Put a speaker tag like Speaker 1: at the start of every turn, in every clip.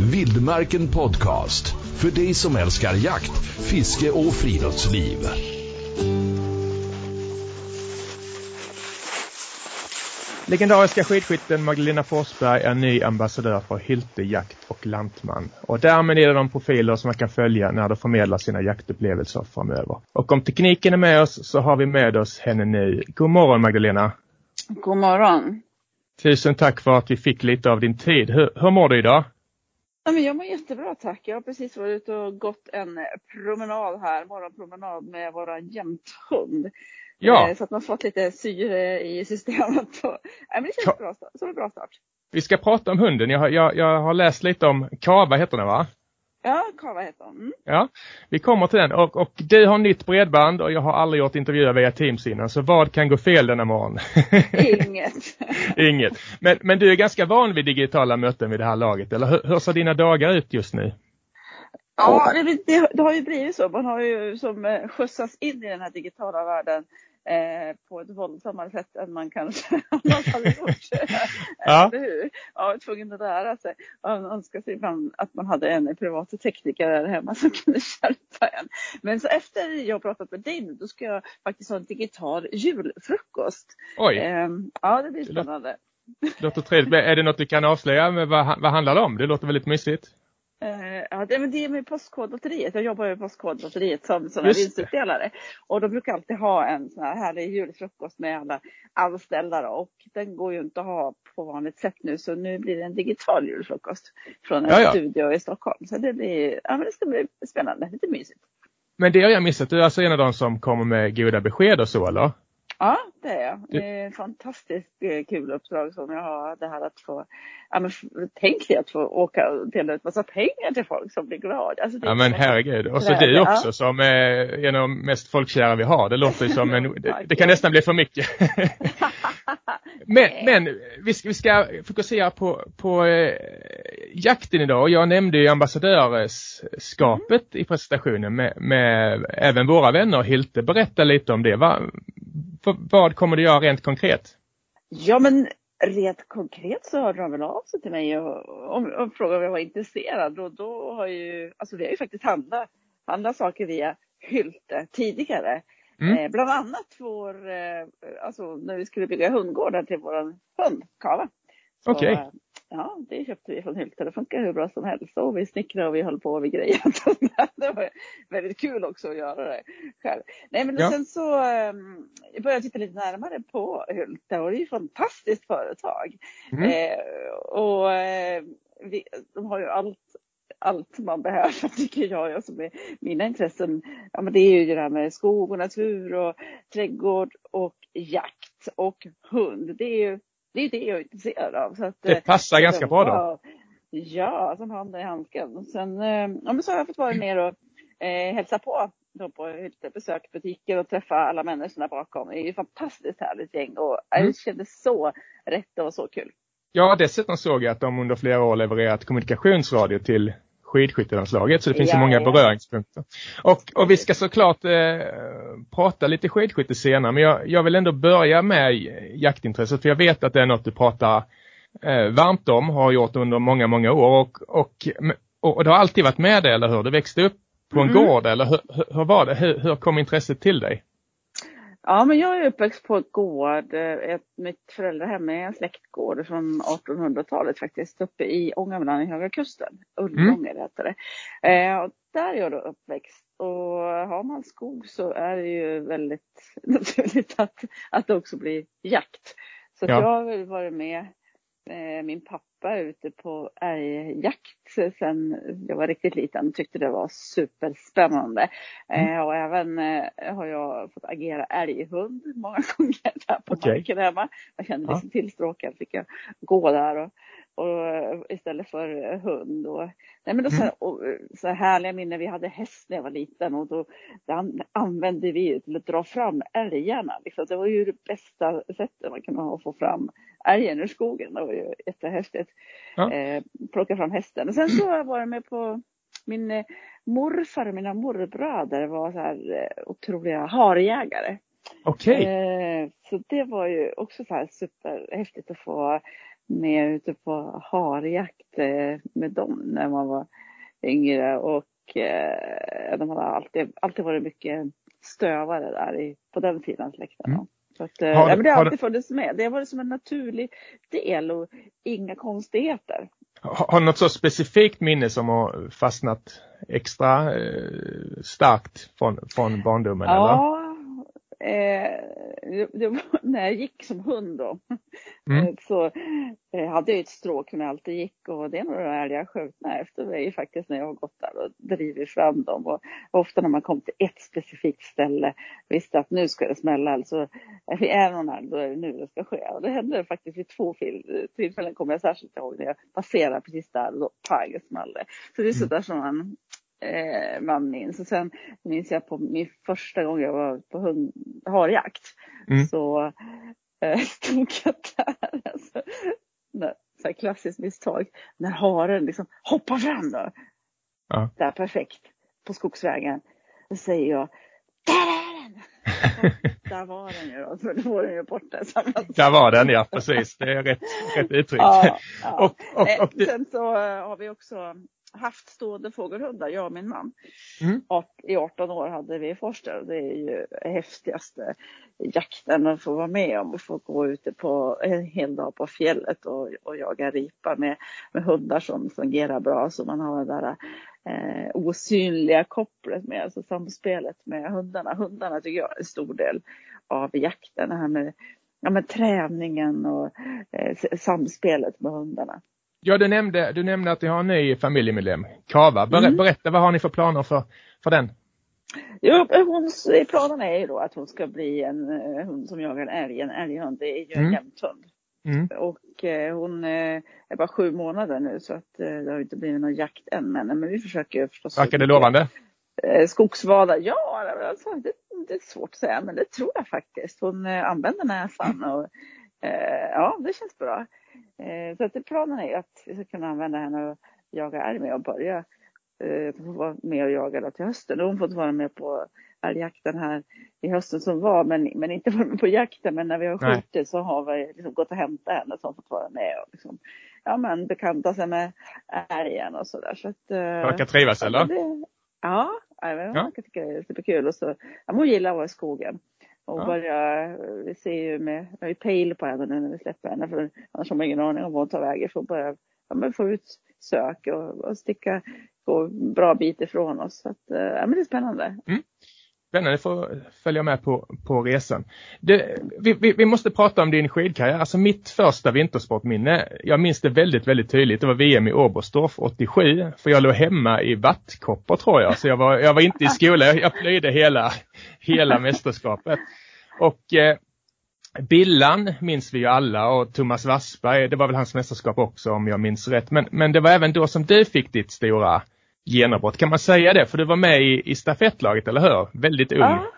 Speaker 1: Vildmarken Podcast. För dig som älskar jakt, fiske och friluftsliv.
Speaker 2: Legendariska skidskytten Magdalena Forsberg är ny ambassadör för Hylte Jakt och Lantman. Och därmed är det de profiler som man kan följa när de förmedlar sina jaktupplevelser framöver. Och om tekniken är med oss så har vi med oss henne nu. God morgon Magdalena!
Speaker 3: God morgon!
Speaker 2: Tusen tack för att vi fick lite av din tid. Hur, hur mår du idag?
Speaker 3: Ja, men jag mår jättebra tack. Jag har precis varit ute och gått en promenad här, morgonpromenad med våran jämthund.
Speaker 2: Ja.
Speaker 3: Eh, Så att man fått lite syre i systemet. Ja, men det känns bra, start. så det är bra start.
Speaker 2: Vi ska prata om hunden. Jag jag, jag har läst lite om Kava heter den va?
Speaker 3: Ja, Kava heter hon. Mm.
Speaker 2: Ja, vi kommer till den. Och, och du har nytt bredband och jag har aldrig gjort intervjuer via Teams innan. Så vad kan gå fel denna morgon?
Speaker 3: Inget.
Speaker 2: Inget. Men, men du är ganska van vid digitala möten vid det här laget, eller hur, hur ser dina dagar ut just nu?
Speaker 3: Ja, det, det, det har ju blivit så. Man har ju som eh, skjutsats in i den här digitala världen eh, på ett våldsammare sätt än man kanske annars hade gjort.
Speaker 2: Ja.
Speaker 3: Eller hur? Ja, tvungen att lära sig. Man önskar sig ibland att man hade en privat tekniker där hemma som kunde hjälpa en. Men så efter jag pratat med dig nu, då ska jag faktiskt ha en digital julfrukost.
Speaker 2: Oj,
Speaker 3: Eh, ja, det blir spännande.
Speaker 2: det låter trevligt. Är det något du kan avslöja? Vad, vad handlar det om? Det låter väldigt mysigt.
Speaker 3: Eh, ja, det, men det är med Postkodlotteriet. Jag jobbar ju på Postkodlotteriet som vinstutdelare. Och de brukar alltid ha en sån här härlig julfrukost med alla anställda. Och den går ju inte att ha på vanligt sätt nu. Så nu blir det en digital julfrukost från en
Speaker 2: Ja, ja.
Speaker 3: studio i Stockholm. Så det blir, ja men det ska bli spännande. Lite mysigt.
Speaker 2: Men det har jag missat. Du är alltså en av de som kommer med goda besked och så, eller?
Speaker 3: Ja, det är jag. Det är ett fantastiskt eh, kul uppdrag som jag har. Det här att få, ja men tänk dig att få åka och dela ut massa pengar till folk som blir glada. Alltså,
Speaker 2: Ja men herregud. Och så du
Speaker 3: ja.
Speaker 2: också som är en av de mest folkkära vi har. Det låter ju som en... Det, det kan nästan bli för mycket. men men vi, ska, vi ska fokusera på, på eh, jakten idag. Jag nämnde ju ambassadörskapet i presentationen med, med även våra vänner Hylte. Berätta lite om det. Va, vad, kommer du göra rent konkret?
Speaker 3: Ja men rent konkret så hörde de väl av sig till mig och, och, och frågade om jag var intresserad. Och då har ju, alltså vi har ju faktiskt handlat, handlat saker via Hylte tidigare.
Speaker 2: Mm.
Speaker 3: Eh, bland annat vår, eh, alltså när vi skulle bygga hundgårdar till våran hund, Kava.
Speaker 2: Okej.
Speaker 3: eh, Ja, det köpte vi från Hylte. Det funkar hur bra som helst. Och vi snickrade och vi höll på och vi grejade. Det var väldigt kul också att göra det själv. Nej men
Speaker 2: Ja.
Speaker 3: sen så um, jag började jag titta lite närmare på Hylte och det är ju ett fantastiskt företag.
Speaker 2: Mm.
Speaker 3: Eh, och eh, vi, de har ju allt allt man behöver tycker jag. jag som är, mina intressen, ja men det är ju det här med skog och natur och trädgård och jakt och hund. Det är ju det, är det jag är intresserad av. Så att, eh,
Speaker 2: Det passar ganska bra då.
Speaker 3: Ja, som handen i handsken. Sen eh, ja, men så har jag fått vara ner och eh, hälsa på då på Hylte, besökt butiker och träffa alla människorna bakom. Det är ju fantastiskt härligt gäng och
Speaker 2: Mm.
Speaker 3: det kändes så rätt och så kul.
Speaker 2: Ja, dessutom såg jag att de under flera år levererat kommunikationsradio till skidskyttelandslaget, så det finns ju
Speaker 3: Ja,
Speaker 2: många
Speaker 3: ja.
Speaker 2: beröringspunkter. Och, och vi ska såklart eh, prata lite skidskytte senare, men jag, jag vill ändå börja med jaktintresset, för jag vet att det är något du pratar eh, varmt om, har gjort under många, många år och, och, och, och det har alltid varit med dig, eller hur? Du växte upp på en
Speaker 3: Mm.
Speaker 2: gård, eller hur, hur var det? Hur, hur kom intresset till dig?
Speaker 3: Ja, men jag är uppväxt på ett gård. eh, Ett, mitt föräldrahem är en släktgård från 1800-talet faktiskt, uppe i Ångermanland i Höga Kusten. Ullånger heter det. Eh, och där är jag då uppväxt. Och har man skog så är det ju väldigt naturligt att, att det också blir jakt. Så
Speaker 2: Ja.
Speaker 3: jag har varit med eh, min pappa ute på älgjakt sen jag var riktigt liten. Tyckte det var superspännande.
Speaker 2: Mm.
Speaker 3: Eh, och även eh, har jag fått agera älghund många gånger där på
Speaker 2: Okej.
Speaker 3: marken hemma. Jag kände
Speaker 2: Ja.
Speaker 3: liksom tillstråkad. Fick jag gå där och, och eh, istället för eh, hund. Och, nej men då så,
Speaker 2: Mm.
Speaker 3: och, eh, så här härliga minnen. Vi hade häst när jag var liten och då använde vi till att dra fram älgarna. Liksom. Det var ju det bästa sättet man kunde ha att få fram älgen ur skogen. Det var ju jättehäftigt.
Speaker 2: Ja.
Speaker 3: Eh, plocka fram hästen. Och sen så har jag med på min morfar och mina morbröder var så här otroliga harjägare.
Speaker 2: Okej.
Speaker 3: Eh, så det var ju också så här superhäftigt att få med ute på harjakt eh, med dem när man var yngre och eh, de hade alltid, alltid varit mycket stövare där i, på den sidan släkten. Mm. Så att, eh, har, ja, men det har alltid funnits med. Det har varit som en naturlig del och inga konstigheter.
Speaker 2: Har du något så specifikt minne som har fastnat extra eh, starkt från, från barndomen?
Speaker 3: Ja, eh, det när jag gick som hund då. Mm. Eh, så eh, hade jag ett stråk när jag alltid gick och det är några älgar skjutna efter mig faktiskt när jag har gått där och drivit fram dem. Och ofta när man kom till ett specifikt ställe visste att nu ska det smälla. Alltså, är någon älg då är det nu det ska ske. Och det hände faktiskt vid två tillfällen kommer jag särskilt ihåg när jag passerade precis där och då pang det. Så det är mm. sådär som man eh, man minns. Och sen minns jag på min första gång jag var på hund, harjakt. Mm. Så eh, stod jag där. Alltså, när, så här klassiskt misstag. När haren liksom hoppar fram då. Ja. Där perfekt. På skogsvägen. Då säger jag Där är den! där var den ju då, för då var den ju borta.
Speaker 2: Där var den ja, precis. Det är rätt, rätt uttryck. Ja,
Speaker 3: ja. Och, och, och. Sen så har vi också haft stående fågelhundar, jag och min man. Mm. I 18 år hade vi forster. Det är ju häftigaste jakten att få vara med om. Att få gå ute på en hel dag på fjället och, och jaga ripa med, med hundar som fungerar bra. Så man har det där eh, osynliga kopplet med, alltså samspelet med hundarna. Hundarna tycker jag är en stor del av jakten. Det här med, ja, med träningen och eh, samspelet med hundarna.
Speaker 2: Ja, du nämnde, du nämnde att du har en ny familjemedlem, Kava. Ber, mm. Berätta, vad har ni för planer för, för den?
Speaker 3: Jo, hon, planen är ju då att hon ska bli en eh, hund som jagar älg, en älghund. Det är ju en mm. jämthund. Mm. Och eh, hon eh, är bara sju månader nu så att eh, det har inte blivit någon jakt än. Men, men vi försöker förstås.
Speaker 2: Verkar det lovande?
Speaker 3: Eh, skogsvada, ja alltså, det, det, är svårt att säga men det tror jag faktiskt. Hon eh, använder näsan och ja, det känns bra. Eh, så att planen är att vi ska kunna använda henne och jaga älg med och börja eh, få vara med och jaga till hösten. Hon fått vara med på älgjakten här i hösten som var, men, men inte vara med på jakten. Men när vi har skjutit så har vi liksom gått och hämtat henne som fått vara med och liksom, ja, men bekanta sig med älgen och sådär. Så att,
Speaker 2: eh, Verkar trivas eller? Det,
Speaker 3: ja, jag ja. tycker det är superkul. Och så, ja, hon gillar att vara i skogen. Och ja. börja, vi ser ju med, vi har ju pejl på henne nu när vi släpper henne för annars har man ingen aning om var hon tar vägen. Att börja ja, men få ut sök och, och sticka, gå bra bit ifrån oss. Så att, eh, ja men det är spännande. Mm.
Speaker 2: Spännande att få följa med på, på resan. Det, vi, vi, vi, måste prata om din skidkarriär. Alltså mitt första vintersportminne, jag minns det väldigt, väldigt tydligt. Det var VM i Oberstdorf 87. För jag låg hemma i vattkoppor tror jag. Så jag var, jag var inte i skolan. Jag, jag plöjde hela, hela mästerskapet. Och eh, Billan minns vi ju alla och Thomas Wassberg, det var väl hans mästerskap också om jag minns rätt. Men, men det var även då som du fick ditt stora genombrott. Kan man säga det? För du var med i, i stafettlaget, eller hur? Väldigt ung. Ja,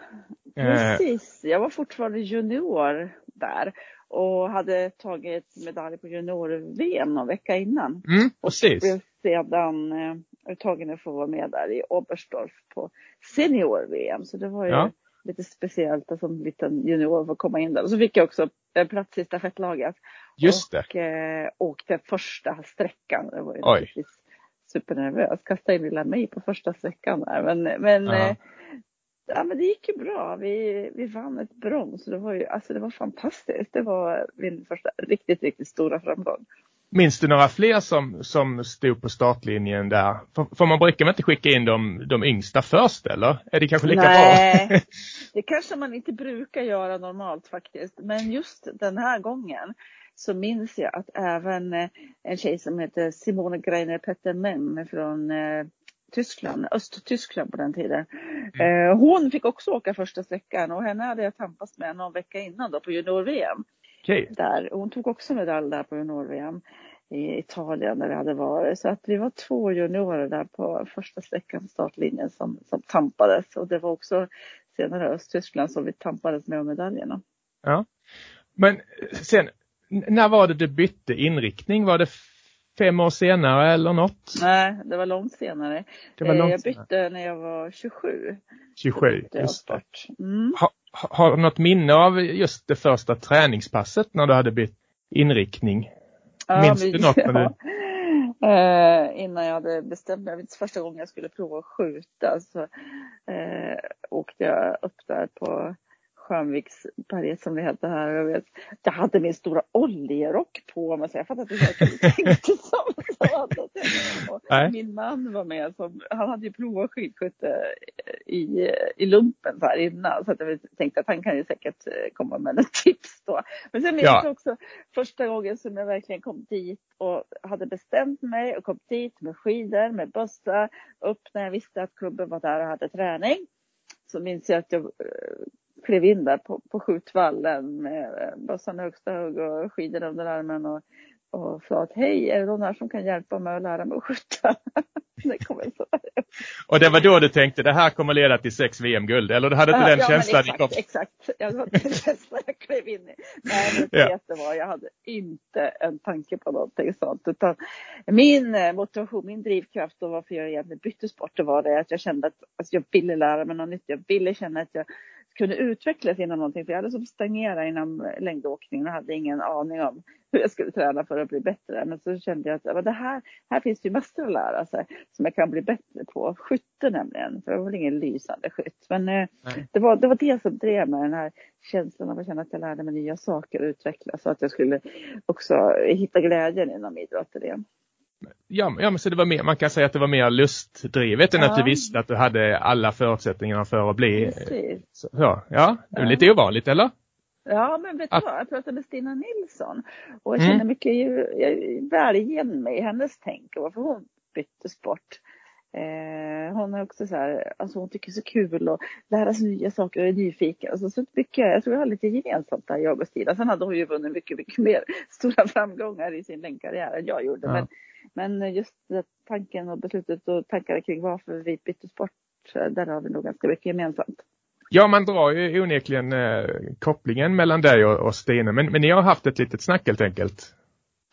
Speaker 3: eh. precis. Jag var fortfarande junior där och hade tagit medalj på junior-VM någon vecka innan.
Speaker 2: Mm, precis.
Speaker 3: Och blev sedan eh, tagen att få vara med där i Oberstdorf på senior-VM. Så det var ju ja. lite speciellt att som liten junior få komma in där. Och så fick jag också en plats i stafettlaget.
Speaker 2: Just
Speaker 3: det. Och eh, åkte första sträckan. Det var ju Oj supernervös. Kastade in lilla mig på första sträckan där. Men, men, ja. Eh, ja. men det gick ju bra. Vi, vi vann ett brons. Det var ju, alltså det var fantastiskt. Det var min första riktigt, riktigt stora framgång.
Speaker 2: Minns du några fler som, som stod på startlinjen där? För, för man brukar väl inte skicka in de, de yngsta först eller? Är det kanske lika
Speaker 3: Nej, bra? det kanske man inte brukar göra normalt faktiskt. Men just den här gången så minns jag att även eh, en tjej som heter Simone Greiner Pettermem från eh, Tyskland, Östtyskland på den tiden. Mm. Eh, hon fick också åka första sträckan och henne hade jag tampats med någon vecka innan då på junior-VM.
Speaker 2: Okay.
Speaker 3: Där. Hon tog också medalj där på junior-VM i Italien där vi hade varit. Så att vi var två juniorer där på första sträckan, startlinjen, som, som tampades. Och det var också senare Östtyskland som vi tampades med medaljerna.
Speaker 2: Ja. Men sen, när var det du bytte inriktning? Var det fem år senare eller något?
Speaker 3: Nej, det var långt senare. Det var långt jag bytte senare. när jag var 27.
Speaker 2: 27, just det. Mm. Har du något minne av just det första träningspasset när du hade bytt inriktning? Minns du något? När du...
Speaker 3: Uh, innan jag hade bestämt mig, första gången jag skulle prova att skjuta så uh, åkte jag upp där på Skönviksberget som det heter här. Jag, vet, jag hade min stora oljerock på mig så jag fattade inte hur jag tänkte som Min man var med, som, han hade ju provat skidskytte i, i lumpen så här innan så att jag tänkte att han kan ju säkert eh, komma med ett tips då. Men sen minns ja. jag också första gången som jag verkligen kom dit och hade bestämt mig och kom dit med skidor, med bössa, upp när jag visste att klubben var där och hade träning. Så minns jag att jag eh, klev in där på, på skjutvallen med bössan i högsta hugg och skidor under armen och, och sa att hej, är det någon här som kan hjälpa mig att lära mig att skjuta? det kommer så.
Speaker 2: Och det var då du tänkte det här kommer leda till sex VM-guld eller du hade inte den
Speaker 3: ja,
Speaker 2: känslan?
Speaker 3: Exakt, kom... exakt. Jag hade den känslan jag klev in i. Nej, men ja. det var, jag hade inte en tanke på någonting sånt utan min eh, motivation, min drivkraft och varför jag egentligen bytte sport det var det att jag kände att alltså, jag ville lära mig något nytt. Jag ville känna att jag kunde utvecklas inom någonting. För jag hade som stagnerat inom längdåkningen och hade ingen aning om hur jag skulle träna för att bli bättre. Men så kände jag att det här, här finns det ju massor att lära sig som jag kan bli bättre på. Skytte nämligen, för jag var väl ingen lysande skytt. Men eh, det, var, det var det som drev mig, den här känslan av att känna att jag lärde mig nya saker och utvecklas. Och att jag skulle också hitta glädjen inom idrotten igen.
Speaker 2: Ja, ja, men så det var mer, man kan säga att det var mer lustdrivet än att du visste att du hade alla förutsättningar för att bli... Så, ja, ja, det är lite ovanligt, eller?
Speaker 3: Ja, men vet du vad? Jag pratade med Stina Nilsson och jag mm. känner mycket, jag väl igen mig i hennes tänk och varför hon bytte sport. Eh, hon är också så här, alltså hon tycker det är så kul att lära sig nya saker och är nyfiken. Alltså, så mycket, jag tror jag har lite gemensamt där, jag och Stina. Sen hade hon ju vunnit mycket, mycket mer stora framgångar i sin längdkarriär än jag gjorde. Ja. Men men just tanken och beslutet och tankar kring varför vi bytte sport, där har vi nog ganska mycket gemensamt.
Speaker 2: Ja, man drar ju onekligen eh, kopplingen mellan dig och, och Stina. Men, men ni har haft ett litet snack helt enkelt.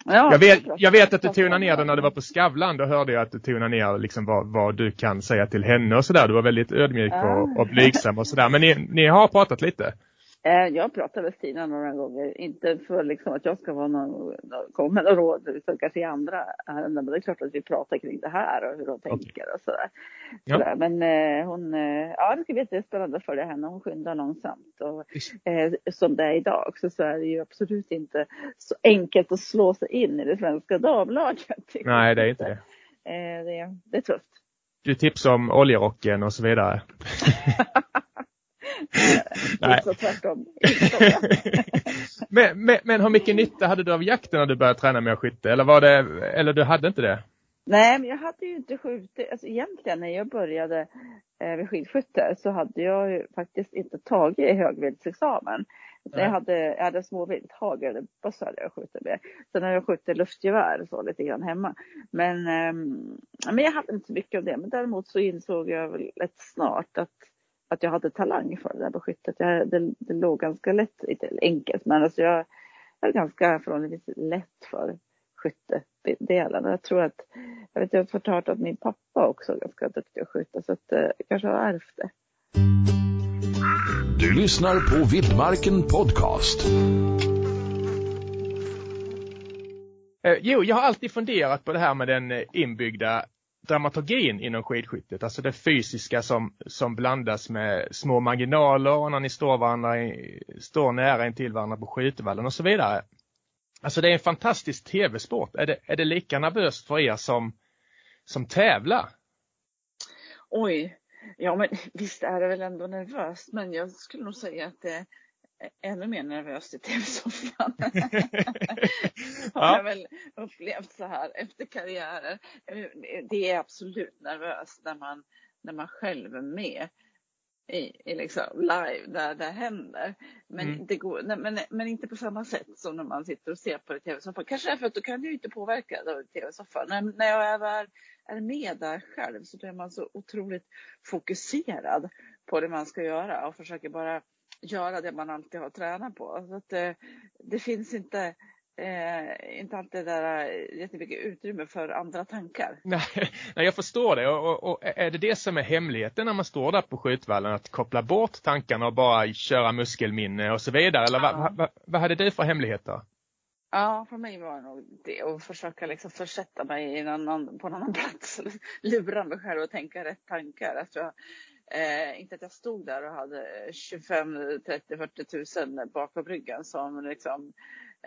Speaker 2: Ja, jag, vet, jag vet att du tonade ner det när du var på Skavlan. Då hörde jag att du tonade ner liksom vad, vad du kan säga till henne och sådär. Du var väldigt ödmjuk och, och blygsam och sådär. Men ni, ni har pratat lite.
Speaker 3: Eh, jag pratar med Stina några gånger, inte för liksom att jag ska vara någon, komma med något råd, utan kanske i andra ärenden. Men det är klart att vi pratar kring det här och hur hon tänker och sådär. Ja. sådär. Men eh, hon, eh, ja det ska bli jättespännande att följa henne. Hon skyndar långsamt. Och, eh, som det är idag så, så är det ju absolut inte så enkelt att slå sig in i det svenska damlaget.
Speaker 2: Nej, det är inte det.
Speaker 3: Eh, det, det är tufft.
Speaker 2: Du tipsar om oljerocken och så vidare.
Speaker 3: Nej. Så tvärtom.
Speaker 2: men, men, men hur mycket nytta hade du av jakten när du började träna med skytte? Eller var det, eller du hade inte det?
Speaker 3: Nej, men jag hade ju inte skjutit. Alltså egentligen när jag började eh, med skidskytte så hade jag ju faktiskt inte tagit högvildsexamen. Jag hade, jag hade småvilt, hagelbössa hade jag skjutit med. Sen har jag skjutit luftgevär så lite grann hemma. Men, eh, men jag hade inte så mycket av det. Men däremot så insåg jag väl rätt snart att att jag hade talang för det där på skyttet. Jag, det, det låg ganska lätt, inte enkelt, men alltså jag hade ganska förhållandevis lätt för skyttedelen. Jag tror att, jag vet jag har fått hört att min pappa också är ganska duktig att skjuta så att eh, jag kanske har ärvt det.
Speaker 1: Du lyssnar på Vildmarken Podcast.
Speaker 2: Eh, jo, jag har alltid funderat på det här med den eh, inbyggda dramaturgin inom skidskyttet, alltså det fysiska som, som blandas med små marginaler och när ni står, varandra, står nära intill varandra på skjutvallen och så vidare. Alltså det är en fantastisk tv-sport. Är det, är det lika nervöst för er som, som tävlar?
Speaker 3: Oj, ja men visst är det väl ändå nervöst men jag skulle nog säga att det, ännu mer nervös i tv-soffan. har jag väl upplevt så här efter karriären. Det är absolut nervöst när man, när man själv är med i, i liksom live där det händer. Men, mm. det går, men, men inte på samma sätt som när man sitter och ser på det i tv-soffan. Kanske därför att då kan du inte påverka av tv-soffan. När, när jag är, är med där själv så är man så otroligt fokuserad på det man ska göra och försöker bara göra det man alltid har tränat på. Så att, eh, det finns inte eh, inte alltid där eh, jättemycket utrymme för andra tankar.
Speaker 2: Nej, nej jag förstår det. Och, och, och, är det det som är hemligheten när man står där på skjutvallen? Att koppla bort tankarna och bara köra muskelminne och så vidare? Eller ja. vad, vad, vad hade du för hemligheter?
Speaker 3: Ja, för mig var det nog det. Och försöka liksom försätta mig i annan, på en annan plats. Lura mig själv och tänka rätt tankar. Att jag, eh, inte att jag stod där och hade 25, 30, 40 tusen bakom ryggen som liksom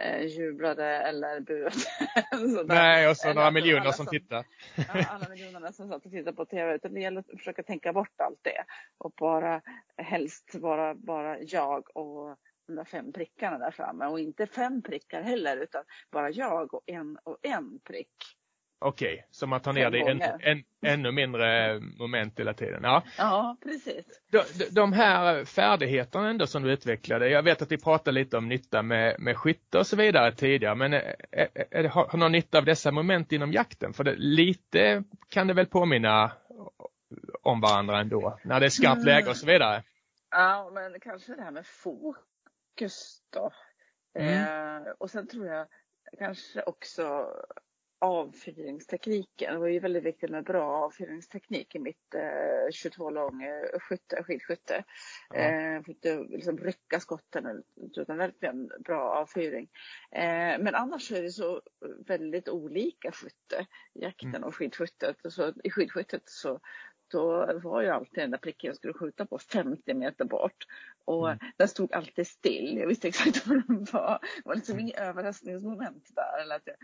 Speaker 3: eh, jublade eller buade.
Speaker 2: Nej, och så några miljoner som, som tittar.
Speaker 3: ja, alla miljonerna som satt och tittade på tv. Utan det gäller att försöka tänka bort allt det. Och bara helst vara bara jag och de där fem prickarna där framme. Och inte fem prickar heller utan bara jag och en och en prick.
Speaker 2: Okej, okay, man tar ner det i en, en, ännu mindre moment hela tiden. Ja,
Speaker 3: ja precis.
Speaker 2: De, de här färdigheterna ändå som du utvecklade. Jag vet att vi pratade lite om nytta med, med skytte och så vidare tidigare. Men är, är, är, har du någon nytta av dessa moment inom jakten? För det, lite kan det väl påminna om varandra ändå. När det är skarpt läge och så vidare.
Speaker 3: Ja, men kanske det här med fokus då. Mm. Eh, och sen tror jag kanske också avfyrningstekniken. Det var ju väldigt viktigt med bra avfyrningsteknik i mitt eh, 22 lång eh, skytte, skidskytte. Ja. Eh, fick du liksom rycka skotten utan verkligen bra avfyring. Eh, men annars är det så väldigt olika skytte, jakten mm. och skidskyttet. Så I skidskyttet så då var ju alltid den där pricken jag skulle skjuta på 50 meter bort. Och mm. den stod alltid still. Jag visste exakt vad den var. Det var liksom inget överraskningsmoment där. Eller att jag,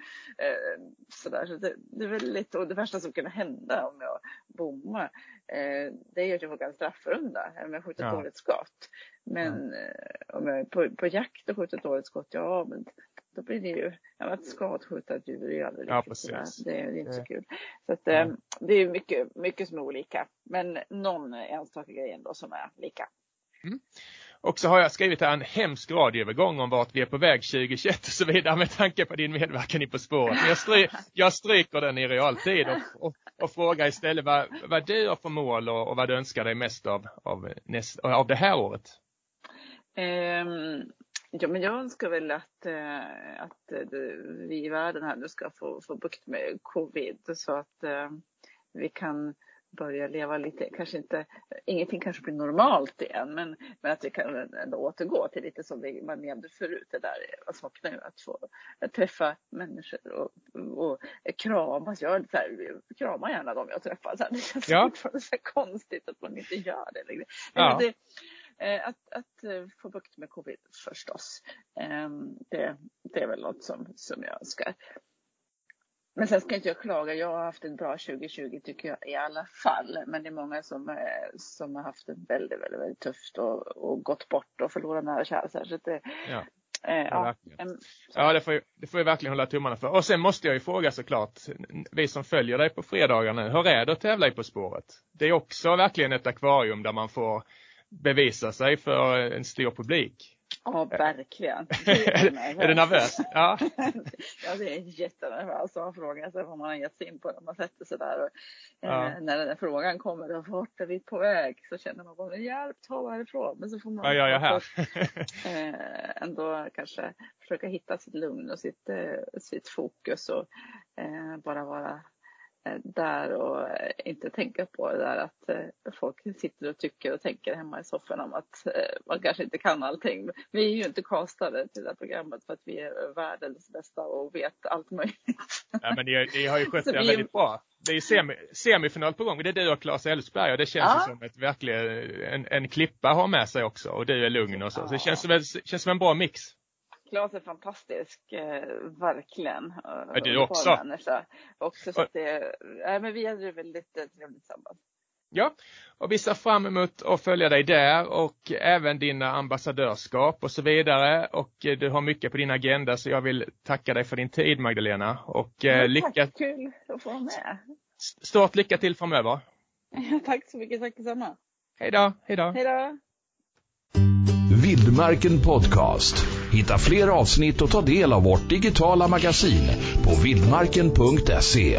Speaker 3: eh, sådär. Så det, det är väldigt, och det värsta som kunde hända om jag bommar, eh, det är att jag får en straffrunda om jag skjuter ja. dåligt skott. Men eh, om jag är på, på jakt och skjuter ett dåligt skott, ja men då blir det ju, ja, att skadskjuta ett djur är ju aldrig
Speaker 2: ja, precis.
Speaker 3: Det, det, är inte så kul. Så att, ja. det är mycket, mycket som är olika. Men någon enstaka grej ändå som är lika.
Speaker 2: Mm. Och så har jag skrivit här en hemsk radioövergång om vart vi är på väg 2021 och så vidare med tanke på din medverkan i På spåret. Men jag, stry, jag stryker den i realtid och, och, och frågar istället vad, vad du har för mål och, och vad du önskar dig mest av, av, näst, av det här året.
Speaker 3: Um, Ja, men jag önskar väl att, eh, att eh, vi i världen här nu ska få, få bukt med covid så att eh, vi kan börja leva lite, kanske inte, ingenting kanske blir normalt igen, men, men att vi kan ändå återgå till lite som vi, man levde förut. Det där jag saknar ju att få att träffa människor och, och kramas. Jag så här, kramar gärna dem jag träffar. Så här, det känns ja. fortfarande så konstigt att man inte gör det längre. Ja. det att, att eh, få bukt med covid förstås. Ehm, det, det är väl något som, som jag önskar. Men sen ska inte jag klaga. Jag har haft ett bra 2020 tycker jag i alla fall. Men det är många som, eh, som har haft det väldigt, väldigt, väldigt tufft och, och gått bort och förlorat nära och kära. Så det,
Speaker 2: ja. Eh, ja, en, ja det, får, det får jag verkligen hålla tummarna för. Och sen måste jag ju fråga såklart, vi som följer dig på fredagar nu, hur är det att tävla i På spåret? Det är också verkligen ett akvarium där man får bevisa sig för en stor publik.
Speaker 3: Ja, verkligen.
Speaker 2: är, du nervös? Ja.
Speaker 3: ja, det är jättenervös. Man frågar sig vad man har gett sig in på när man sätter sig där. Och, ja. eh, när den frågan kommer, vart är vi på väg? Så känner man bara, hjälp, ta härifrån. Men så får man
Speaker 2: ja, ja, här.
Speaker 3: eh, ändå kanske försöka hitta sitt lugn och sitt, eh, sitt fokus och eh, bara vara Eh, där och eh, inte tänka på det där att eh, folk sitter och tycker och tänker hemma i soffan om att man kanske inte kan allting. Vi är ju inte kastade till det här programmet för att vi är världens bästa och vet allt möjligt.
Speaker 2: Ja, men ni, ni har ju skött vi... väldigt bra. Det är semi, semifinal på gång. Det är du och Claes Elfsberg och det känns ja. som ett verkligen en, en klippa har med sig också och du är lugn och så. Så det känns som, känns som en bra mix.
Speaker 3: Klas är fantastisk, eh, verkligen.
Speaker 2: Ja, du också. Människa.
Speaker 3: också så att det, äh, men vi hade det väldigt eh, trevligt tillsammans.
Speaker 2: Ja, och vi ser fram emot att följa dig där och även dina ambassadörskap och så vidare. Och eh, du har mycket på din agenda så jag vill tacka dig för din tid Magdalena. Och
Speaker 3: eh, ja, lycka... Tack, kul att få vara med.
Speaker 2: Stort lycka till framöver.
Speaker 3: Ja, tack så mycket, tack detsamma.
Speaker 2: Hej då, hej då.
Speaker 3: Hej då.
Speaker 1: Vildmarken Podcast. Hitta fler avsnitt och ta del av vårt digitala magasin på vildmarken.se.